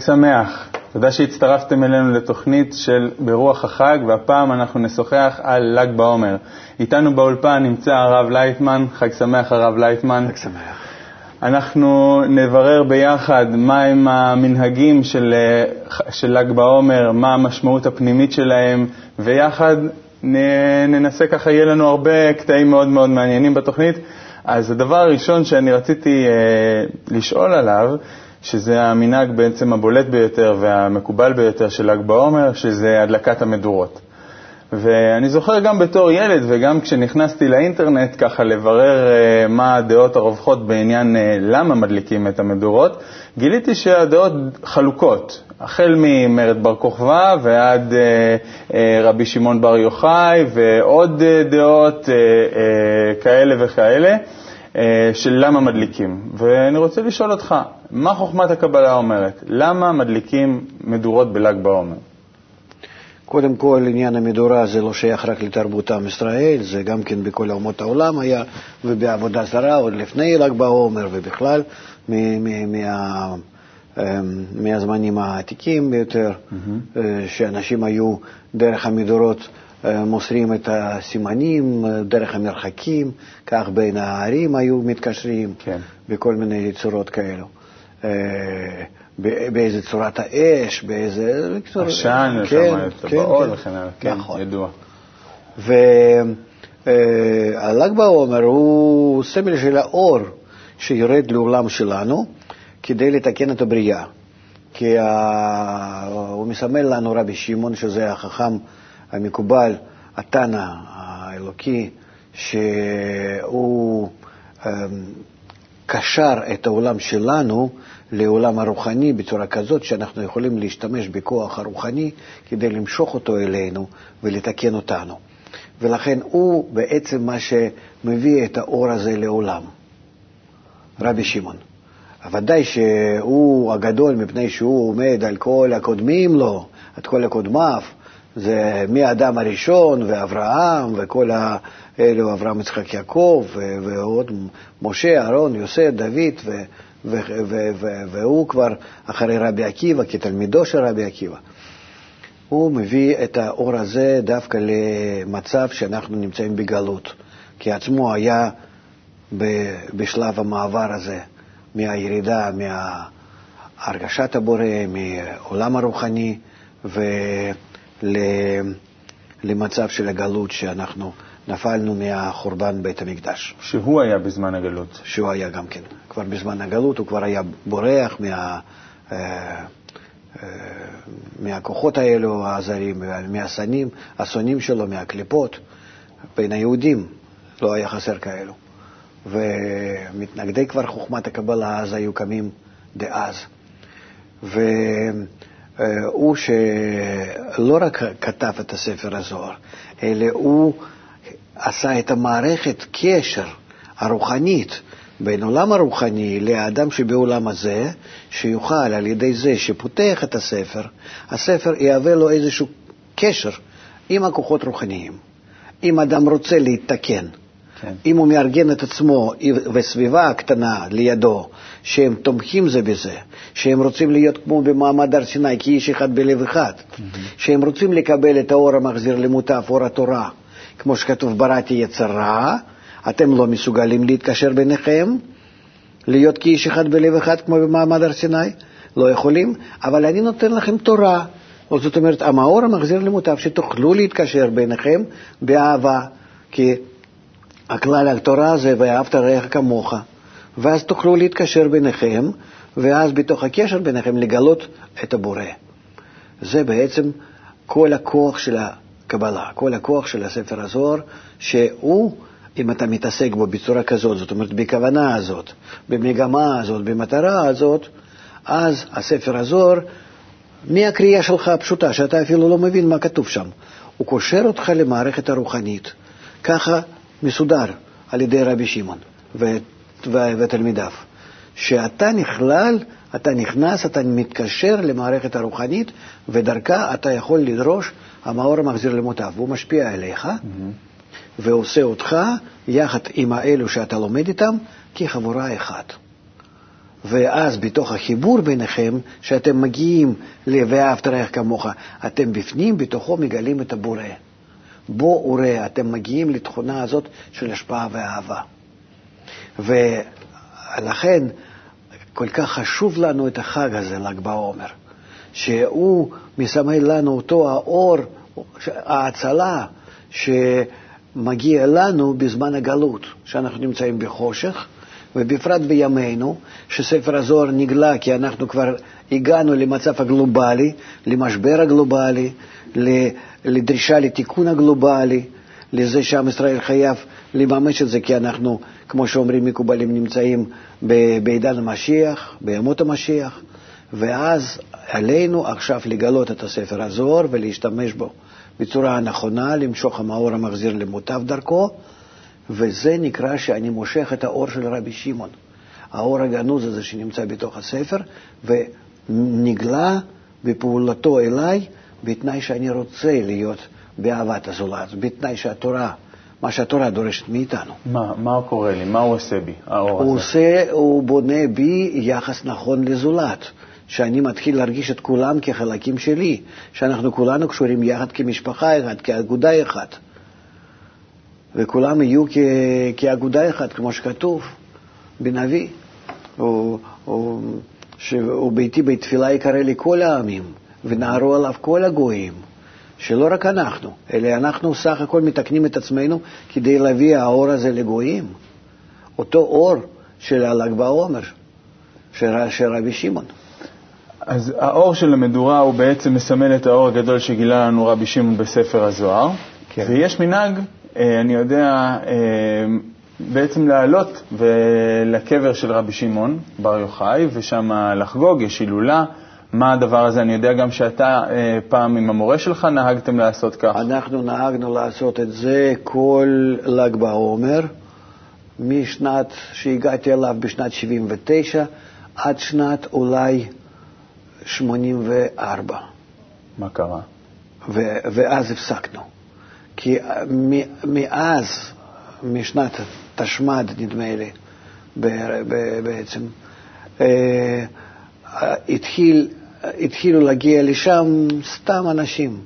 חג שמח. תודה שהצטרפתם אלינו לתוכנית של ברוח החג, והפעם אנחנו נשוחח על ל"ג בעומר. איתנו באולפן נמצא הרב לייטמן, חג שמח הרב לייטמן. חג שמח. אנחנו נברר ביחד מהם המנהגים של, של ל"ג בעומר, מה המשמעות הפנימית שלהם, ויחד ננסה ככה, יהיה לנו הרבה קטעים מאוד מאוד מעניינים בתוכנית. אז הדבר הראשון שאני רציתי אה, לשאול עליו, שזה המנהג בעצם הבולט ביותר והמקובל ביותר של ל"ג בעומר, שזה הדלקת המדורות. ואני זוכר גם בתור ילד וגם כשנכנסתי לאינטרנט ככה לברר uh, מה הדעות הרווחות בעניין uh, למה מדליקים את המדורות, גיליתי שהדעות חלוקות, החל ממרד בר כוכבא ועד uh, רבי שמעון בר יוחאי ועוד דעות כאלה וכאלה. של למה מדליקים. ואני רוצה לשאול אותך, מה חוכמת הקבלה אומרת? למה מדליקים מדורות בל"ג בעומר? קודם כל, עניין המדורה זה לא שייך רק לתרבות עם ישראל, זה גם כן בכל אומות העולם היה, ובעבודה זרה, עוד לפני ל"ג בעומר, ובכלל מה, אמ, מהזמנים העתיקים ביותר, mm-hmm. שאנשים היו דרך המדורות אה, מוסרים את הסימנים, דרך המרחקים, כך בין הערים היו מתקשרים, כן. בכל מיני צורות כאלו. אה, באיזה צורת האש, באיזה... עשן, כן, טבעות כן, וכן הלאה, כן, נכון. ידוע. והל"ג בעומר הוא סמל של האור שיורד לעולם שלנו כדי לתקן את הבריאה. כי הוא מסמל לנו רבי שמעון, שזה החכם המקובל, התנא האלוקי, שהוא אמ, קשר את העולם שלנו לעולם הרוחני בצורה כזאת שאנחנו יכולים להשתמש בכוח הרוחני כדי למשוך אותו אלינו ולתקן אותנו. ולכן הוא בעצם מה שמביא את האור הזה לעולם, רבי שמעון. ודאי שהוא הגדול מפני שהוא עומד על כל הקודמים לו, על כל הקודמיו, זה מהאדם הראשון ואברהם וכל אלו, אברהם, יצחק, יעקב, ועוד משה, אהרון, יוסף, דוד, ו... והוא כבר אחרי רבי עקיבא, כתלמידו של רבי עקיבא. הוא מביא את האור הזה דווקא למצב שאנחנו נמצאים בגלות, כי עצמו היה בשלב המעבר הזה, מהירידה, מהרגשת הבורא, מהעולם הרוחני, ולמצב של הגלות שאנחנו נפלנו מהחורבן בית המקדש. שהוא היה בזמן הגלות. שהוא היה גם כן. כבר בזמן הגלות הוא כבר היה בורח מה, אה, אה, מהכוחות האלו, הזרים, מהשנים, השונאים שלו, מהקליפות. בין היהודים לא היה חסר כאלו. ומתנגדי כבר חוכמת הקבלה אז היו קמים דאז. והוא שלא רק כתב את הספר הזוהר, אלא הוא עשה את המערכת קשר הרוחנית בין עולם הרוחני לאדם שבעולם הזה, שיוכל על ידי זה שפותח את הספר, הספר יהווה לו איזשהו קשר עם הכוחות רוחניים. אם אדם רוצה להתקן, כן. אם הוא מארגן את עצמו וסביבה הקטנה לידו, שהם תומכים זה בזה, שהם רוצים להיות כמו במעמד הר סיני, כאיש אחד בלב אחד, mm-hmm. שהם רוצים לקבל את האור המחזיר למוטף, אור התורה, כמו שכתוב, בראתי יצרה, אתם לא מסוגלים להתקשר ביניכם, להיות כאיש אחד בלב אחד כמו במעמד הר סיני? לא יכולים, אבל אני נותן לכם תורה. או זאת אומרת, המאור המחזיר למוטב, שתוכלו להתקשר ביניכם באהבה, כי הכלל התורה זה ואהבת רעך כמוך, ואז תוכלו להתקשר ביניכם, ואז בתוך הקשר ביניכם לגלות את הבורא. זה בעצם כל הכוח של הקבלה, כל הכוח של הספר הזוהר, שהוא, אם אתה מתעסק בו בצורה כזאת, זאת אומרת בכוונה הזאת, במגמה הזאת, במטרה הזאת, אז הספר הזוהר, מהקריאה שלך הפשוטה, שאתה אפילו לא מבין מה כתוב שם, הוא קושר אותך למערכת הרוחנית, ככה מסודר על ידי רבי שמעון ותלמידיו, שאתה נכלל, אתה נכנס, אתה מתקשר למערכת הרוחנית, ודרכה אתה יכול לדרוש המאור המחזיר למוטב, והוא משפיע עליך, mm-hmm. ועושה אותך, יחד עם האלו שאתה לומד איתם, כחבורה אחת. ואז בתוך החיבור ביניכם, שאתם מגיעים ל"ואהבת רעך כמוך", אתם בפנים, בתוכו מגלים את הבורא. בו וראה, אתם מגיעים לתכונה הזאת של השפעה ואהבה. ולכן כל כך חשוב לנו את החג הזה, ל"ג בעומר, שהוא מסמל לנו אותו האור, ההצלה, שמגיע לנו בזמן הגלות, שאנחנו נמצאים בחושך, ובפרט בימינו, שספר הזוהר נגלה כי אנחנו כבר הגענו למצב הגלובלי, למשבר הגלובלי, לדרישה לתיקון הגלובלי, לזה שעם ישראל חייב לממש את זה, כי אנחנו, כמו שאומרים מקובלים, נמצאים בעידן המשיח, בימות המשיח, ואז עלינו עכשיו לגלות את הספר הזוהר ולהשתמש בו בצורה הנכונה, למשוך המאור המחזיר למוטב דרכו, וזה נקרא שאני מושך את האור של רבי שמעון. האור הגנוז הזה שנמצא בתוך הספר, ונגלה בפעולתו אליי בתנאי שאני רוצה להיות באהבת הזולת, בתנאי שהתורה, מה שהתורה דורשת מאיתנו. מה, מה קורה לי? מה הוא עושה בי, האור הוא הזה? עושה, הוא בונה בי יחס נכון לזולת. שאני מתחיל להרגיש את כולם כחלקים שלי, שאנחנו כולנו קשורים יחד כמשפחה אחת, כאגודה אחת. וכולם יהיו כ- כאגודה אחת, כמו שכתוב בנביא. וביתי בית תפילה יקרא לי כל העמים, ונערו עליו כל הגויים. שלא רק אנחנו, אלא אנחנו סך הכל מתקנים את עצמנו כדי להביא האור הזה לגויים. אותו אור של הל"ג בעומר, של, רבי שמעון. אז האור של המדורה הוא בעצם מסמל את האור הגדול שגילה לנו רבי שמעון בספר הזוהר, כן. ויש מנהג, אה, אני יודע, אה, בעצם לעלות לקבר של רבי שמעון בר יוחאי, ושם לחגוג, יש הילולה. מה הדבר הזה? אני יודע גם שאתה אה, פעם עם המורה שלך נהגתם לעשות כך. אנחנו נהגנו לעשות את זה כל ל"ג בעומר, משנת שהגעתי אליו בשנת 79 עד שנת אולי 84. מה קרה? ו- ואז הפסקנו. כי מאז, משנת תשמ"ד, נדמה לי, בעצם, אה, התחיל, התחילו להגיע לשם סתם אנשים,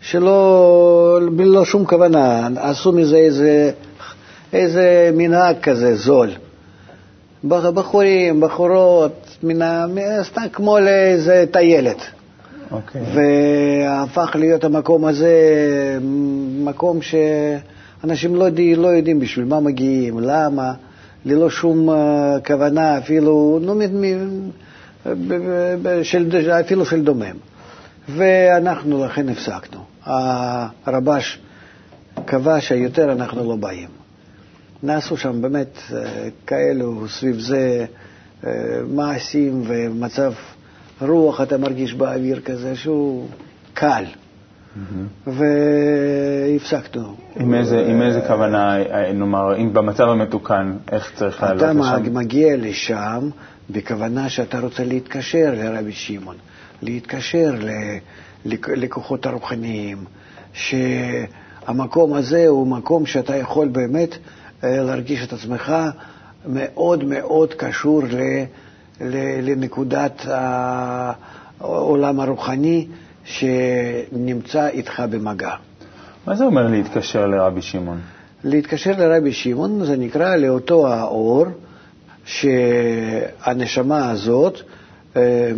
שלא, בלא שום כוונה, עשו מזה איזה, איזה מנהג כזה זול. בחורים, בחורות, מן סתם כמו לאיזה טיילת. Okay. אוקיי. והפך להיות המקום הזה מקום שאנשים לא, לא יודעים בשביל מה מגיעים, למה, ללא שום אה, כוונה אפילו, נו, של, אפילו של דומם. ואנחנו לכן הפסקנו. הרבש קבע שיותר אנחנו לא באים. נעשו שם באמת אה, כאלו סביב זה אה, מעשים ומצב רוח, אתה מרגיש באוויר כזה שהוא קל. Mm-hmm. והפסקנו. עם איזה, עם איזה כוונה, נאמר, אם במצב המתוקן, איך צריך לעלות לשם? אתה מגיע לשם בכוונה שאתה רוצה להתקשר לרבי שמעון, להתקשר לכוחות הרוחניים, שהמקום הזה הוא מקום שאתה יכול באמת אה, להרגיש את עצמך מאוד מאוד קשור ל, ל, לנקודת העולם הרוחני שנמצא איתך במגע. מה זה אומר להתקשר לרבי שמעון? להתקשר לרבי שמעון זה נקרא לאותו האור שהנשמה הזאת אה,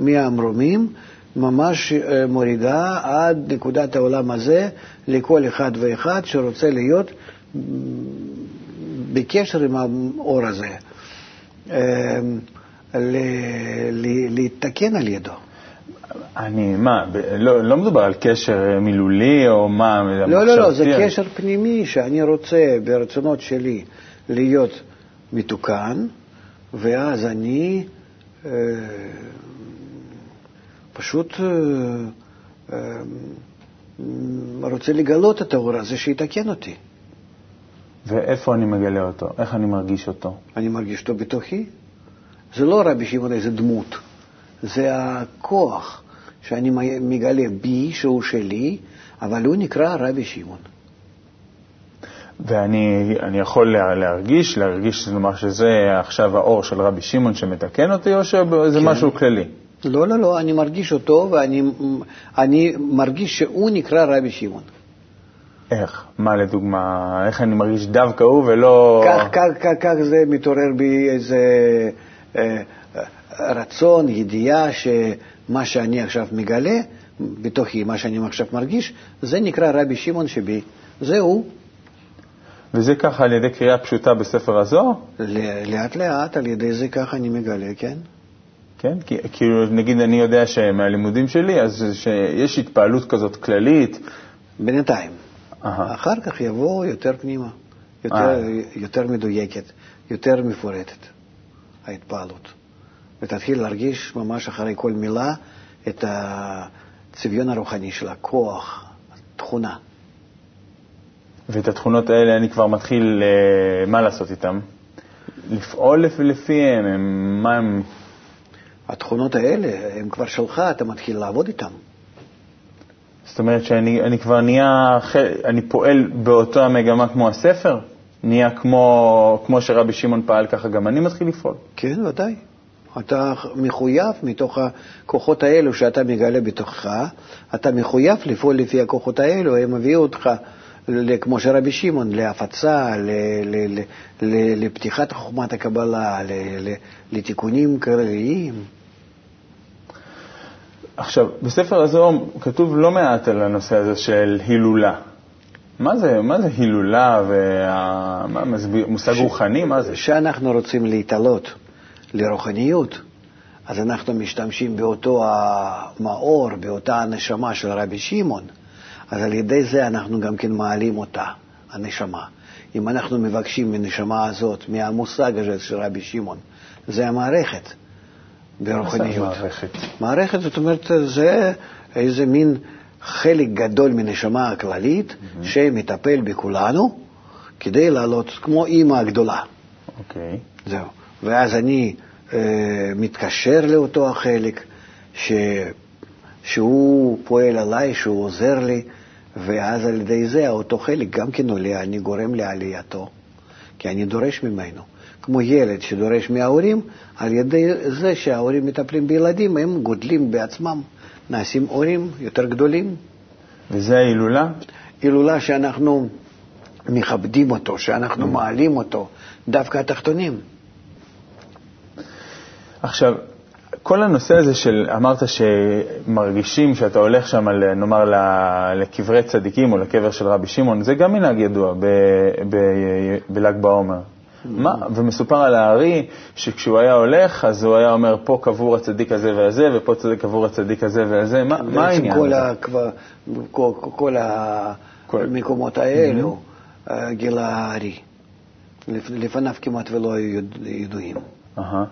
מהמרומים ממש אה, מורידה עד נקודת העולם הזה לכל אחד ואחד שרוצה להיות בקשר עם האור הזה, אה, להתקן על ידו. אני, מה, לא, לא מדובר על קשר מילולי או מה, לא, לא, לא, זה קשר פנימי שאני רוצה ברצונות שלי להיות מתוקן, ואז אני אה, פשוט אה, אה, רוצה לגלות את האור הזה שיתקן אותי. ואיפה אני מגלה אותו? איך אני מרגיש אותו? אני מרגיש אותו בתוכי. זה לא רבי שמעון איזה דמות, זה הכוח שאני מגלה בי, שהוא שלי, אבל הוא נקרא רבי שמעון. ואני אני יכול לה- להרגיש, להרגיש לומר שזה עכשיו האור של רבי שמעון שמתקן אותי, או שזה כן. משהו כללי? לא, לא, לא, אני מרגיש אותו, ואני אני מרגיש שהוא נקרא רבי שמעון. איך? מה לדוגמה, איך אני מרגיש דווקא הוא ולא... כך, כך, כך, כך זה מתעורר בי איזה אה, רצון, ידיעה, שמה שאני עכשיו מגלה בתוכי, מה שאני עכשיו מרגיש, זה נקרא רבי שמעון שבי. זהו, וזה ככה על ידי קריאה פשוטה בספר הזוהר? לאט לאט על ידי זה ככה אני מגלה, כן? כן? כי, כאילו, נגיד אני יודע שמהלימודים שלי, אז שיש התפעלות כזאת כללית. בינתיים. אהה. אחר כך יבוא יותר פנימה, יותר, אה. יותר מדויקת, יותר מפורטת, ההתפעלות. ותתחיל להרגיש ממש אחרי כל מילה את הצביון הרוחני של הכוח, התכונה. ואת התכונות האלה אני כבר מתחיל, אה, מה לעשות איתן? לפעול לפ- לפיהן, הם, מה הם... התכונות האלה, הן כבר שלך, אתה מתחיל לעבוד איתן. זאת אומרת שאני אני כבר נהיה, אני פועל באותה המגמה כמו הספר? נהיה כמו, כמו שרבי שמעון פעל, ככה גם אני מתחיל לפעול. כן, ודאי. אתה מחויב מתוך הכוחות האלו שאתה מגלה בתוכך, אתה מחויב לפעול לפי הכוחות האלו, הם הביאו אותך, כמו שרבי שמעון, להפצה, לפתיחת חוכמת הקבלה, לתיקונים כלליים. עכשיו, בספר הזוהר כתוב לא מעט על הנושא הזה של הילולה. מה זה, מה זה הילולה ומושג ש- רוחני? מה זה? כשאנחנו רוצים להתעלות לרוחניות, אז אנחנו משתמשים באותו המאור, באותה הנשמה של רבי שמעון, אז על ידי זה אנחנו גם כן מעלים אותה, הנשמה. אם אנחנו מבקשים מהנשמה הזאת, מהמושג הזה של רבי שמעון, זה המערכת ברוחניות. המערכת? מערכת, זאת אומרת, זה איזה מין חלק גדול מנשמה הכללית שמטפל בכולנו כדי לעלות, כמו אימא הגדולה. אוקיי. זהו. ואז אני אה, מתקשר לאותו החלק ש, שהוא פועל עליי, שהוא עוזר לי, ואז על ידי זה אותו חלק גם כן עולה, אני גורם לעלייתו, כי אני דורש ממנו. כמו ילד שדורש מההורים, על ידי זה שההורים מטפלים בילדים, הם גודלים בעצמם, נעשים הורים יותר גדולים. וזה ההילולה? הילולה שאנחנו מכבדים אותו, שאנחנו מעלים אותו, דווקא התחתונים. עכשיו, כל הנושא הזה של, אמרת שמרגישים שאתה הולך שם, נאמר, לקברי צדיקים או לקבר של רבי שמעון, זה גם מנהג ידוע ב- ב- בל"ג בעומר. מה, ומסופר על הארי שכשהוא היה הולך, אז הוא היה אומר, פה קבור הצדיק הזה והזה, ופה צדיק קבור הצדיק הזה והזה. מה, מה העניין כל, הזה? ה, כבר, כל, כל כל- המקומות האלו אה, גילה הארי. לפ- לפניו כמעט ולא היו יד- ידועים. אהה.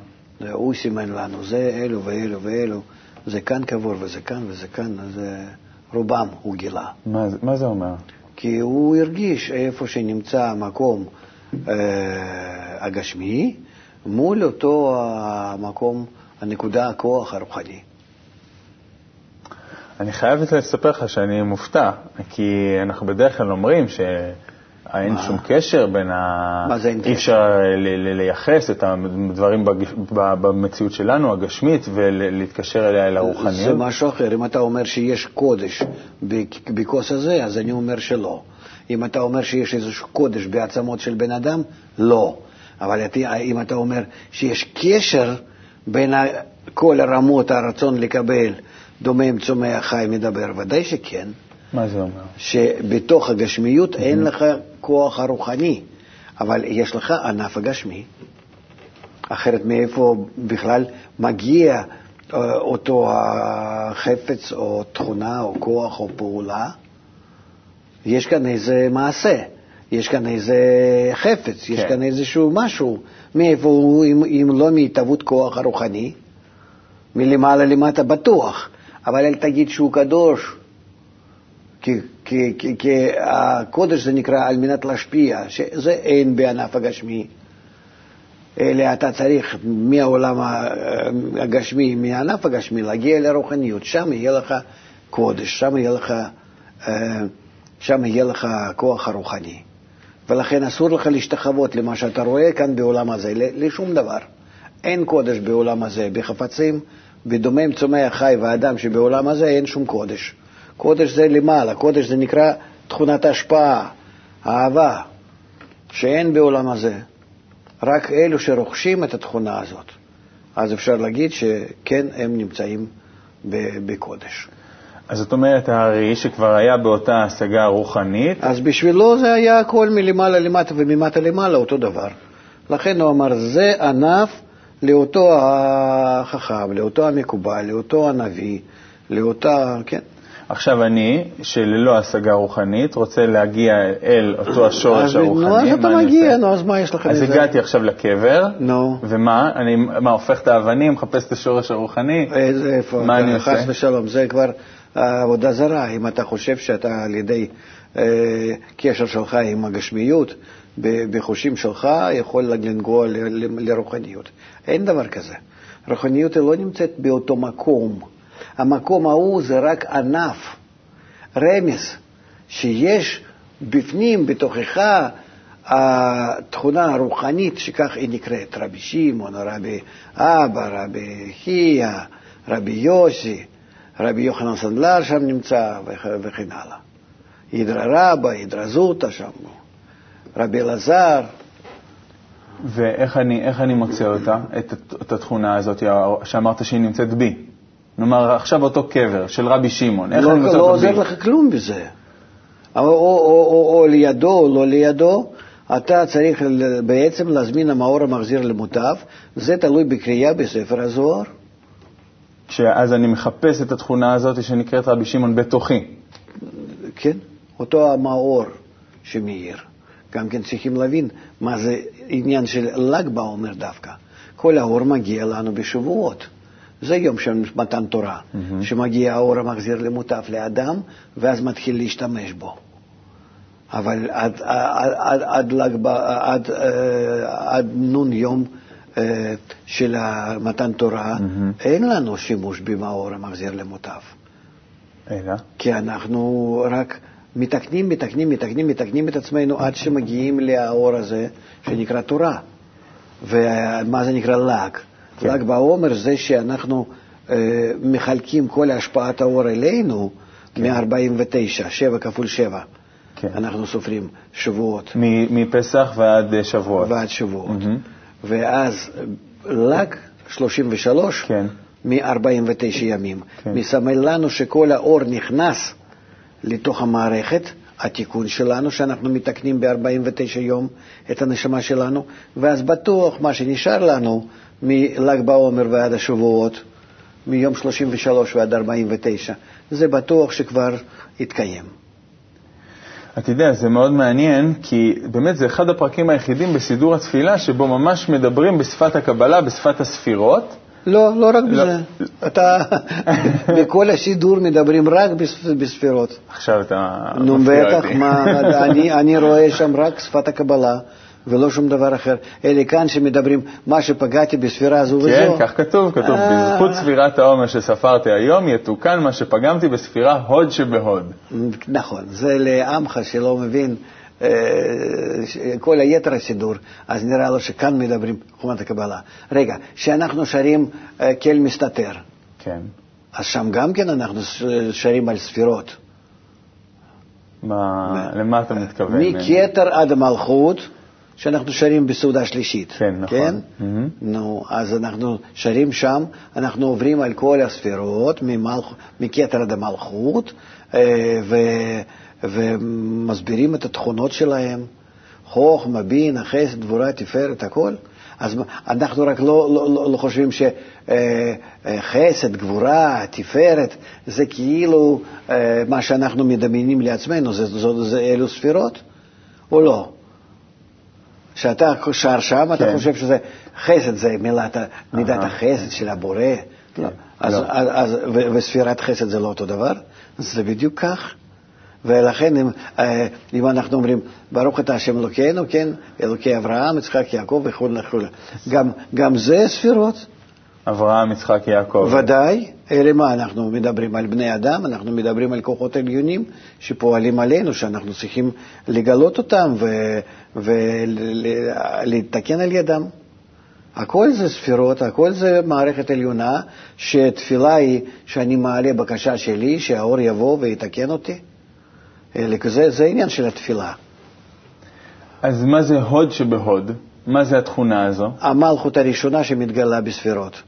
הוא סימן לנו, זה אלו ואלו ואלו, זה כאן קבור וזה כאן וזה כאן, אז אה, רובם הוא גילה. מה, מה זה אומר? כי הוא הרגיש איפה שנמצא המקום אה, הגשמי מול אותו המקום, הנקודה, הכוח הרוחני. אני חייב לספר לך שאני מופתע, כי אנחנו בדרך כלל אומרים שאין מה? שום קשר בין ה... מה זה אין אי? אפשר לייחס את הדברים במציאות שלנו, הגשמית, ולהתקשר אליה אל זה הרוחניות. משהו אחר. אם אתה אומר שיש קודש בכ- בכוס הזה, אז אני אומר שלא. אם אתה אומר שיש איזשהו קודש בעצמות של בן אדם, לא. אבל אם אתה אומר שיש קשר בין כל הרמות הרצון לקבל, דומם, צומח, חי, מדבר, ודאי שכן. מה זה אומר? שבתוך הגשמיות אין לך כוח הרוחני, אבל יש לך ענף הגשמי. אחרת מאיפה בכלל מגיע אה, אותו החפץ או תכונה או כוח או פעולה? יש כאן איזה מעשה, יש כאן איזה חפץ, יש כן. כאן איזשהו משהו. מאיפה הוא, אם, אם לא מהתהוות כוח הרוחני? מלמעלה למטה בטוח, אבל אל תגיד שהוא קדוש, כי, כי, כי, הקודש זה נקרא על מנת להשפיע, שזה אין בענף הגשמי. אלא אתה צריך מהעולם הגשמי, מהענף הגשמי, להגיע לרוחניות, שם יהיה לך קודש, שם יהיה לך, אה, שם יהיה לך הכוח הרוחני. ולכן אסור לך להשתחוות למה שאתה רואה כאן בעולם הזה, לשום דבר. אין קודש בעולם הזה, בחפצים, בדומם צומח חי ואדם שבעולם הזה אין שום קודש. קודש זה למעלה, קודש זה נקרא תכונת השפעה, אהבה, שאין בעולם הזה. רק אלו שרוכשים את התכונה הזאת. אז אפשר להגיד שכן, הם נמצאים בקודש. אז זאת אומרת, הארי שכבר היה באותה השגה רוחנית... אז בשבילו זה היה הכל מלמעלה למטה וממטה למעלה אותו דבר. לכן הוא אמר, זה ענף לאותו החכם, לאותו המקובל, לאותו הנביא, לאותה, כן. עכשיו אני, שללא השגה רוחנית, רוצה להגיע אל אותו השורש הרוחני. נו, אז אתה מגיע, נו, אז מה יש לך מזה? אז הגעתי עכשיו לקבר, נו. ומה? אני מה, הופך את האבנים, מחפש את השורש הרוחני? איזה, איפה? מה אני עושה? חס ושלום, זה כבר עבודה זרה. אם אתה חושב שאתה על ידי אה, קשר שלך עם הגשמיות, בחושים שלך יכול לנגוע לרוחניות. אין דבר כזה. רוחניות לא נמצאת באותו מקום. המקום ההוא זה רק ענף, רמז, שיש בפנים, בתוכך, התכונה הרוחנית, שכך היא נקראת, רבי שמעון, רבי אבא, רבי חייא, רבי יוסי, רבי יוחנן סנדלר שם נמצא, וכן הלאה. הידרא רבא, הידרא זוטא שם, רבי אלעזר. ואיך אני, אני מוצא אותה, את, את התכונה הזאת שאמרת שהיא נמצאת בי? נאמר, עכשיו אותו קבר של רבי שמעון, איך לא, אני מוצא לא אותו בי? לא עוזר לך כלום בזה. או, או, או, או, או לידו או לא לידו, אתה צריך בעצם להזמין המאור המחזיר למוטב, זה תלוי בקריאה בספר הזוהר. שאז אני מחפש את התכונה הזאת שנקראת רבי שמעון בתוכי. כן, אותו המאור שמאיר. גם כן צריכים להבין מה זה עניין של ל"ג בעומר דווקא. כל האור מגיע לנו בשבועות. זה יום של מתן תורה, mm-hmm. שמגיע האור המחזיר למוטף לאדם, ואז מתחיל להשתמש בו. אבל עד, עד, עד, עד, עד, עד, עד נון יום אה, של מתן תורה, mm-hmm. אין לנו שימוש במאור המחזיר למוטף. אלא? כי אנחנו רק מתקנים, מתקנים, מתקנים, מתקנים את עצמנו עד שמגיעים לאור הזה שנקרא תורה. ומה זה נקרא ל"ג? כן. ל"ג בעומר זה שאנחנו אה, מחלקים כל השפעת האור אלינו כן. מ-49, 7 כפול 7. כן. אנחנו סופרים שבועות. מפסח ועד שבועות. ועד שבועות. Mm-hmm. ואז ל"ג 33, כן. מ-49 ימים. כן. מסמל לנו שכל האור נכנס לתוך המערכת, התיקון שלנו, שאנחנו מתקנים ב-49 יום את הנשמה שלנו, ואז בטוח מה שנשאר לנו מל"ג בעומר ועד השבועות, מיום 33 ועד 49, זה בטוח שכבר יתקיים. אתה יודע, זה מאוד מעניין, כי באמת זה אחד הפרקים היחידים בסידור התפילה שבו ממש מדברים בשפת הקבלה, בשפת הספירות. לא, לא רק לא. בזה. אתה, בכל הסידור מדברים רק בספירות. עכשיו אתה נו, בטח, מה, אני, אני רואה שם רק שפת הקבלה. ולא שום דבר אחר. אלה כאן שמדברים, מה שפגעתי בספירה הזו וזו. כן, כך כתוב, כתוב, אה. בזכות ספירת העומר שספרתי היום, יתוקן מה שפגמתי בספירה הוד שבהוד. נכון, זה לעמך שלא מבין אה, כל היתר הסידור, אז נראה לו שכאן מדברים חומת הקבלה. רגע, כשאנחנו שרים אה, כל מסתתר, כן. אז שם גם כן אנחנו שרים על ספירות. מה, למה אתה מתכוון? מכתר עד המלכות. שאנחנו שרים בסעודה שלישית. כן, נכון. כן? Mm-hmm. נו, אז אנחנו שרים שם, אנחנו עוברים על כל הספירות, ממלכ... מכתר עד המלכות, אה, ו... ומסבירים את התכונות שלהם, חוכמה, בינה, חסד, גבורה, תפארת, הכל. אז אנחנו רק לא, לא, לא, לא חושבים שחסד, אה, אה, גבורה, תפארת, זה כאילו מה שאנחנו מדמיינים לעצמנו, זה, זה, זה אלו ספירות, או לא? כשאתה שר שם, אתה כן. חושב שזה חסד, זה מילת, מידת החסד של הבורא. כן. לא. אז, לא. אז, אז, וספירת חסד זה לא אותו דבר? זה בדיוק כך. ולכן אם, אה, אם אנחנו אומרים, ברוך אתה השם אלוקינו, כן, אלוקי אברהם, יצחק, יעקב וכו' וכו', גם, גם זה ספירות. אברהם, יצחק, יעקב. ודאי, אלה מה אנחנו מדברים על בני אדם, אנחנו מדברים על כוחות עליונים שפועלים עלינו, שאנחנו צריכים לגלות אותם ולהתקן על ידם. הכל זה ספירות, הכל זה מערכת עליונה, שתפילה היא שאני מעלה בקשה שלי, שהאור יבוא ויתקן אותי. זה, זה עניין של התפילה. אז מה זה הוד שבהוד? מה זה התכונה הזו? המלכות הראשונה שמתגלה בספירות.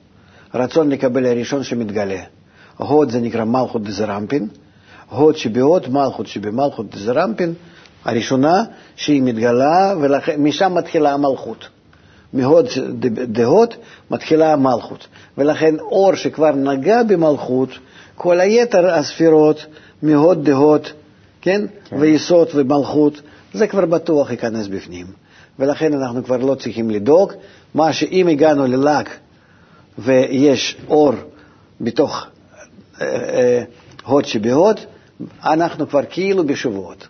רצון לקבל הראשון שמתגלה. הוד זה נקרא מלכות דזעיר אנפין, הוד שבהוד, מלכות שבמלכות דזעיר אנפין, הראשונה שהיא מתגלה, ומשם מתחילה המלכות. מהוד דהוד מתחילה המלכות. ולכן אור שכבר נגע במלכות, כל היתר הספירות מהוד דהוד, כן? כן. ויסוד ומלכות, זה כבר בטוח ייכנס בפנים. ולכן אנחנו כבר לא צריכים לדאוג. מה שאם הגענו לל"ג ויש אור בתוך אה, אה, הוד שבהוד, אנחנו כבר כאילו בשבועות.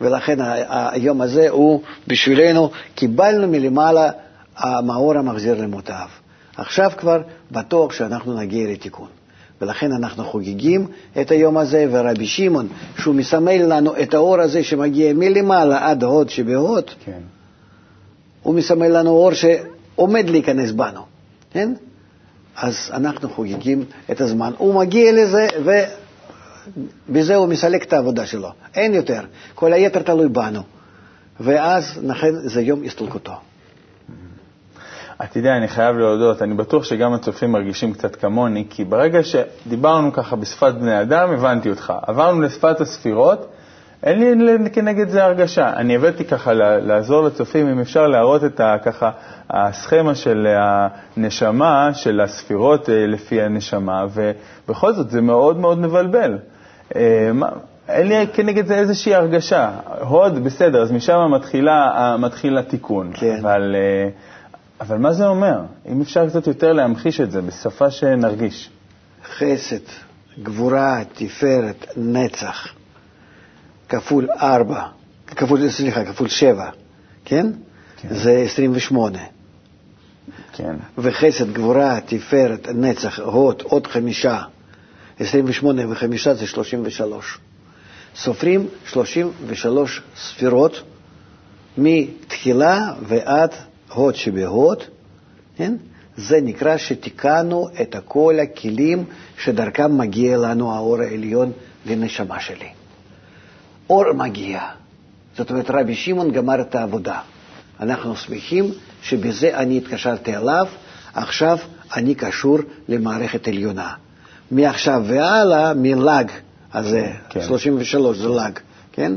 ולכן היום הזה הוא בשבילנו, קיבלנו מלמעלה המאור המחזיר למוטב. עכשיו כבר בטוח שאנחנו נגיע לתיקון. ולכן אנחנו חוגגים את היום הזה, ורבי שמעון, שהוא מסמל לנו את האור הזה שמגיע מלמעלה עד הוד שבהוד, כן. הוא מסמל לנו אור שעומד להיכנס בנו, כן? אז אנחנו חוגגים את הזמן. הוא מגיע לזה, ובזה הוא מסלק את העבודה שלו. אין יותר. כל היתר תלוי בנו. ואז, לכן, זה יום הסתלקותו. אתה יודע, אני חייב להודות, אני בטוח שגם הצופים מרגישים קצת כמוני, כי ברגע שדיברנו ככה בשפת בני אדם, הבנתי אותך. עברנו לשפת הספירות, אין לי כנגד זה הרגשה. אני הבאתי ככה לעזור לצופים, אם אפשר להראות את ה, ככה הסכמה של הנשמה, של הספירות אה, לפי הנשמה, ובכל זאת זה מאוד מאוד מבלבל. אה, אין לי כנגד זה איזושהי הרגשה. הוד, בסדר, אז משם מתחילה, מתחיל התיקון. כן. אבל, אה, אבל מה זה אומר? אם אפשר קצת יותר להמחיש את זה בשפה שנרגיש. חסד, גבורה, תפארת, נצח. כפול 4, כפול, סליחה, כפול 7, כן? כן? זה 28. כן. וחסד, גבורה, תפארת, נצח, הוד, עוד חמישה. 28 וחמישה זה 33. סופרים 33 ספירות מתחילה ועד הוד שבהוד, כן? זה נקרא שתיקנו את כל הכלים שדרכם מגיע לנו האור העליון לנשמה שלי. אור מגיע. זאת אומרת, רבי שמעון גמר את העבודה. אנחנו שמחים שבזה אני התקשרתי אליו, עכשיו אני קשור למערכת עליונה. מעכשיו והלאה, מלאג הזה, כן. 33 זה לאג, כן?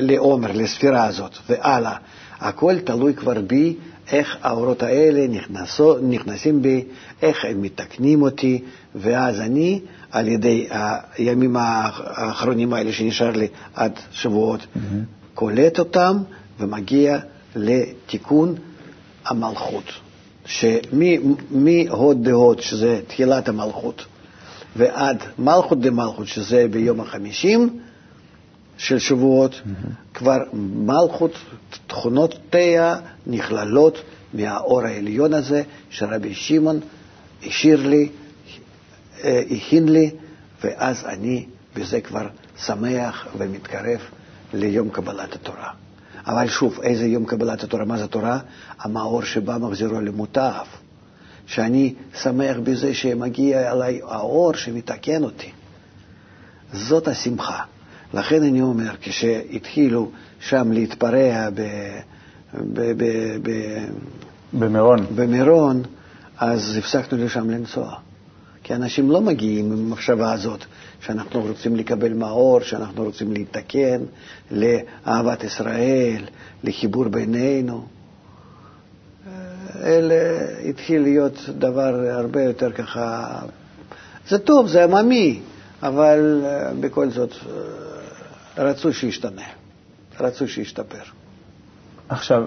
לעומר, לספירה הזאת, והלאה. הכל תלוי כבר בי, איך האורות האלה נכנסו, נכנסים בי, איך הם מתקנים אותי, ואז אני על ידי הימים האחרונים האלה שנשאר לי עד שבועות, mm-hmm. קולט אותם ומגיע לתיקון המלכות. שמהוד דהוד, שזה תחילת המלכות, ועד מלכות דמלכות, שזה ביום החמישים של שבועות, mm-hmm. כבר מלכות, תכונותיה נכללות מהאור העליון הזה שרבי שמעון השאיר לי אה, הכין לי, ואז אני בזה כבר שמח ומתקרב ליום קבלת התורה. אבל שוב, איזה יום קבלת התורה? מה זה תורה? המאור שבא מחזירו למוטב. שאני שמח בזה שמגיע אליי האור שמתקן אותי. זאת השמחה. לכן אני אומר, כשהתחילו שם להתפרע ב... ב, ב, ב במירון. במירון, אז הפסקנו לשם לנסוע. כי אנשים לא מגיעים עם המחשבה הזאת שאנחנו רוצים לקבל מאור, שאנחנו רוצים להתקן לאהבת ישראל, לחיבור בינינו. אלה התחיל להיות דבר הרבה יותר ככה, זה טוב, זה עממי, אבל אה, בכל זאת אה, רצו שישתנה, רצו שישתפר. עכשיו,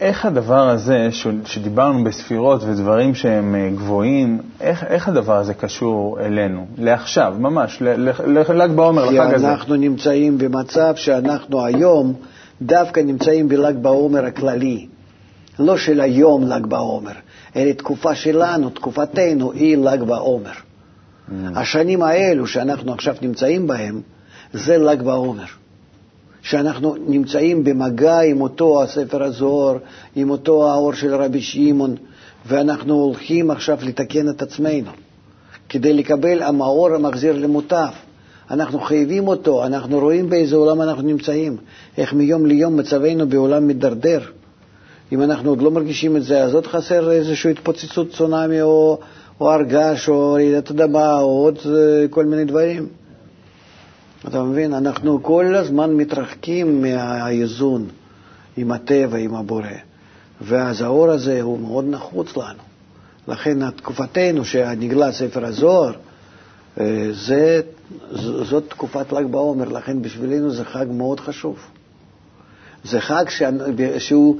איך הדבר הזה, שדיברנו בספירות ודברים שהם אה, גבוהים, איך, איך הדבר הזה קשור אלינו, לעכשיו, ממש, לל"ג בעומר, לחג הזה? כי אנחנו נמצאים במצב שאנחנו היום דווקא נמצאים בל"ג בעומר הכללי, לא של היום ל"ג בעומר, אלא תקופה שלנו, תקופתנו, היא ל"ג בעומר. Mm. השנים האלו שאנחנו עכשיו נמצאים בהם, זה ל"ג בעומר. שאנחנו נמצאים במגע עם אותו הספר הזוהר, עם אותו האור של רבי שמעון, ואנחנו הולכים עכשיו לתקן את עצמנו. כדי לקבל המאור המחזיר למוטב. אנחנו חייבים אותו, אנחנו רואים באיזה עולם אנחנו נמצאים, איך מיום ליום מצבנו בעולם מידרדר. אם אנחנו עוד לא מרגישים את זה, אז עוד חסר איזושהי התפוצצות צונאמי או, או הר או רעידת אדמה או עוד אה, כל מיני דברים. אתה מבין? אנחנו כל הזמן מתרחקים מהאיזון עם הטבע, עם הבורא. ואז האור הזה הוא מאוד נחוץ לנו. לכן תקופתנו, שנגלה ספר הזוהר, אה, זה, זאת תקופת ל"ג בעומר, לכן בשבילנו זה חג מאוד חשוב. זה חג שהוא,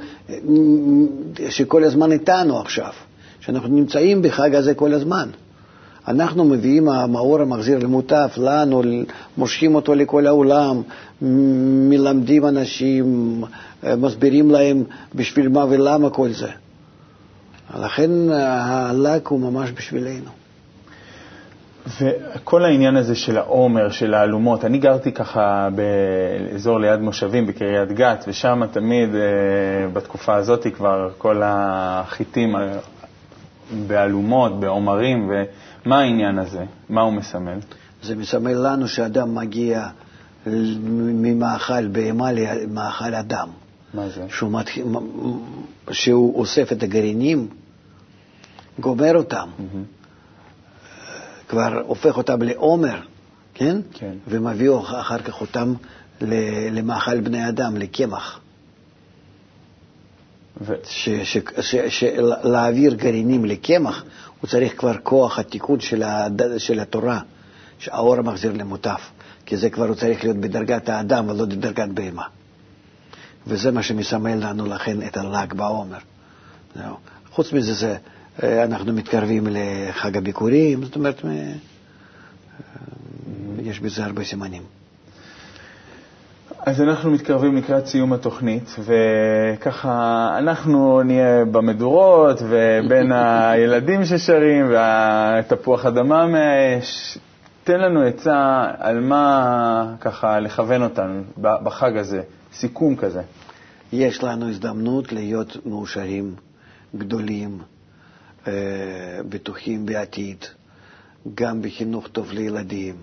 שכל הזמן איתנו עכשיו, שאנחנו נמצאים בחג הזה כל הזמן. אנחנו מביאים המאור המחזיר למוטף לנו, מושכים אותו לכל העולם, מלמדים אנשים, מסבירים להם בשביל מה ולמה כל זה. לכן הלק הוא ממש בשבילנו. וכל העניין הזה של העומר, של האלומות, אני גרתי ככה באזור ליד מושבים בקריית גת, ושם תמיד אה, בתקופה הזאת כבר כל החיטים באלומות, בעומרים, ומה העניין הזה? מה הוא מסמל? זה מסמל לנו שאדם מגיע ממאכל בהמה למאכל אדם. מה זה? שהוא, מתחיל, שהוא אוסף את הגרעינים, גומר אותם, mm-hmm. כבר הופך אותם לעומר, כן? כן. ומביא אחר כך אותם למאכל בני אדם, לקמח. ו... להעביר גרעינים לקמח, הוא צריך כבר כוח התיקון של, הד... של התורה, שהאור מחזיר למוטף, כי זה כבר הוא צריך להיות בדרגת האדם ולא בדרגת בהמה. וזה מה שמסמל לנו לכן את הל"ג בעומר. חוץ מזה, זה, אה, אנחנו מתקרבים לחג הביקורים, זאת אומרת, אה, יש בזה הרבה סימנים. אז אנחנו מתקרבים לקראת סיום התוכנית, וככה אנחנו נהיה במדורות, ובין הילדים ששרים, והתפוח אדמה מהאש. תן לנו עצה על מה ככה לכוון אותנו בחג הזה, סיכום כזה. יש לנו הזדמנות להיות מאושרים, גדולים, אה, בטוחים בעתיד, גם בחינוך טוב לילדים,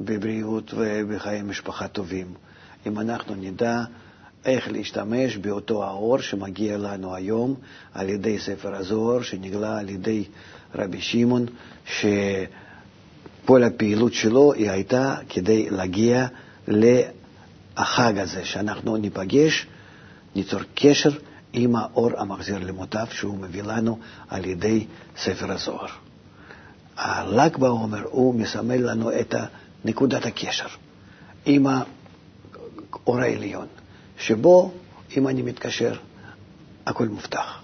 בבריאות ובחיי משפחה טובים. אם אנחנו נדע איך להשתמש באותו האור שמגיע לנו היום על ידי ספר הזוהר, שנגלה על ידי רבי שמעון, שכל הפעילות שלו היא הייתה כדי להגיע לחג הזה, שאנחנו ניפגש, ניצור קשר עם האור המחזיר למוטב שהוא מביא לנו על ידי ספר הזוהר. הל"ג בעומר הוא מסמל לנו את נקודת הקשר עם האור העליון, שבו אם אני מתקשר, הכל מובטח.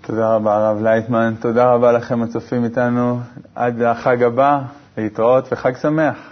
תודה רבה, הרב לייטמן. תודה רבה לכם הצופים איתנו. עד החג הבא, להתראות וחג שמח.